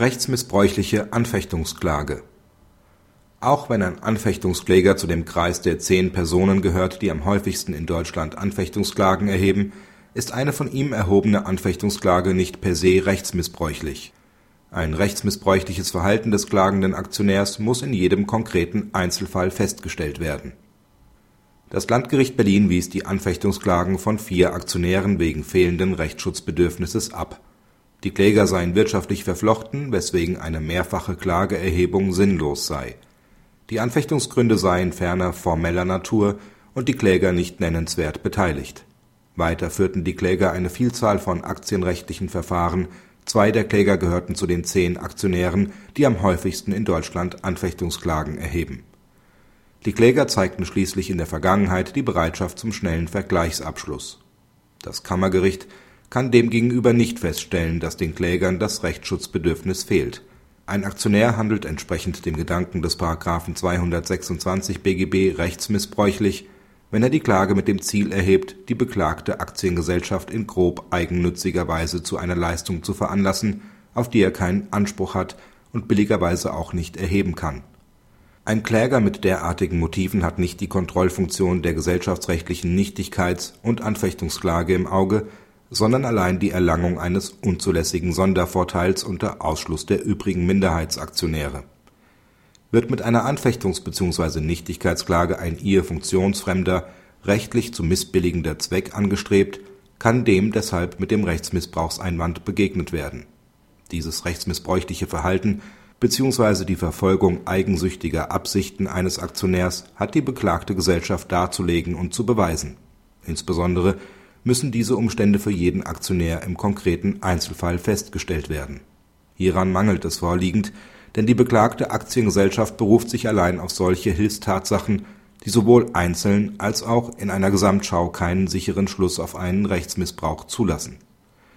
Rechtsmissbräuchliche Anfechtungsklage Auch wenn ein Anfechtungskläger zu dem Kreis der zehn Personen gehört, die am häufigsten in Deutschland Anfechtungsklagen erheben, ist eine von ihm erhobene Anfechtungsklage nicht per se rechtsmissbräuchlich. Ein rechtsmissbräuchliches Verhalten des klagenden Aktionärs muss in jedem konkreten Einzelfall festgestellt werden. Das Landgericht Berlin wies die Anfechtungsklagen von vier Aktionären wegen fehlenden Rechtsschutzbedürfnisses ab. Die Kläger seien wirtschaftlich verflochten, weswegen eine mehrfache Klageerhebung sinnlos sei. Die Anfechtungsgründe seien ferner formeller Natur und die Kläger nicht nennenswert beteiligt. Weiter führten die Kläger eine Vielzahl von aktienrechtlichen Verfahren, zwei der Kläger gehörten zu den zehn Aktionären, die am häufigsten in Deutschland Anfechtungsklagen erheben. Die Kläger zeigten schließlich in der Vergangenheit die Bereitschaft zum schnellen Vergleichsabschluss. Das Kammergericht kann demgegenüber nicht feststellen, dass den Klägern das Rechtsschutzbedürfnis fehlt. Ein Aktionär handelt entsprechend dem Gedanken des § 226 BGB rechtsmissbräuchlich, wenn er die Klage mit dem Ziel erhebt, die beklagte Aktiengesellschaft in grob eigennütziger Weise zu einer Leistung zu veranlassen, auf die er keinen Anspruch hat und billigerweise auch nicht erheben kann. Ein Kläger mit derartigen Motiven hat nicht die Kontrollfunktion der gesellschaftsrechtlichen Nichtigkeits und Anfechtungsklage im Auge, sondern allein die Erlangung eines unzulässigen Sondervorteils unter Ausschluss der übrigen Minderheitsaktionäre. Wird mit einer Anfechtungs bzw. Nichtigkeitsklage ein ihr funktionsfremder, rechtlich zu missbilligender Zweck angestrebt, kann dem deshalb mit dem Rechtsmissbrauchseinwand begegnet werden. Dieses rechtsmissbräuchliche Verhalten bzw. die Verfolgung eigensüchtiger Absichten eines Aktionärs hat die beklagte Gesellschaft darzulegen und zu beweisen. Insbesondere müssen diese Umstände für jeden Aktionär im konkreten Einzelfall festgestellt werden. Hieran mangelt es vorliegend, denn die beklagte Aktiengesellschaft beruft sich allein auf solche Hilfstatsachen, die sowohl einzeln als auch in einer Gesamtschau keinen sicheren Schluss auf einen Rechtsmissbrauch zulassen.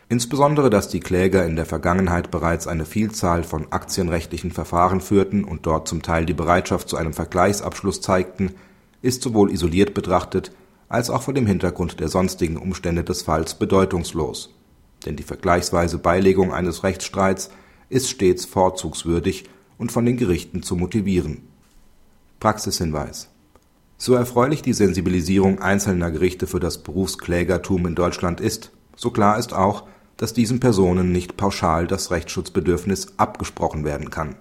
Insbesondere dass die Kläger in der Vergangenheit bereits eine Vielzahl von aktienrechtlichen Verfahren führten und dort zum Teil die Bereitschaft zu einem Vergleichsabschluss zeigten, ist sowohl isoliert betrachtet als auch vor dem Hintergrund der sonstigen Umstände des Falls bedeutungslos. Denn die vergleichsweise Beilegung eines Rechtsstreits ist stets vorzugswürdig und von den Gerichten zu motivieren. Praxishinweis So erfreulich die Sensibilisierung einzelner Gerichte für das Berufsklägertum in Deutschland ist, so klar ist auch, dass diesen Personen nicht pauschal das Rechtsschutzbedürfnis abgesprochen werden kann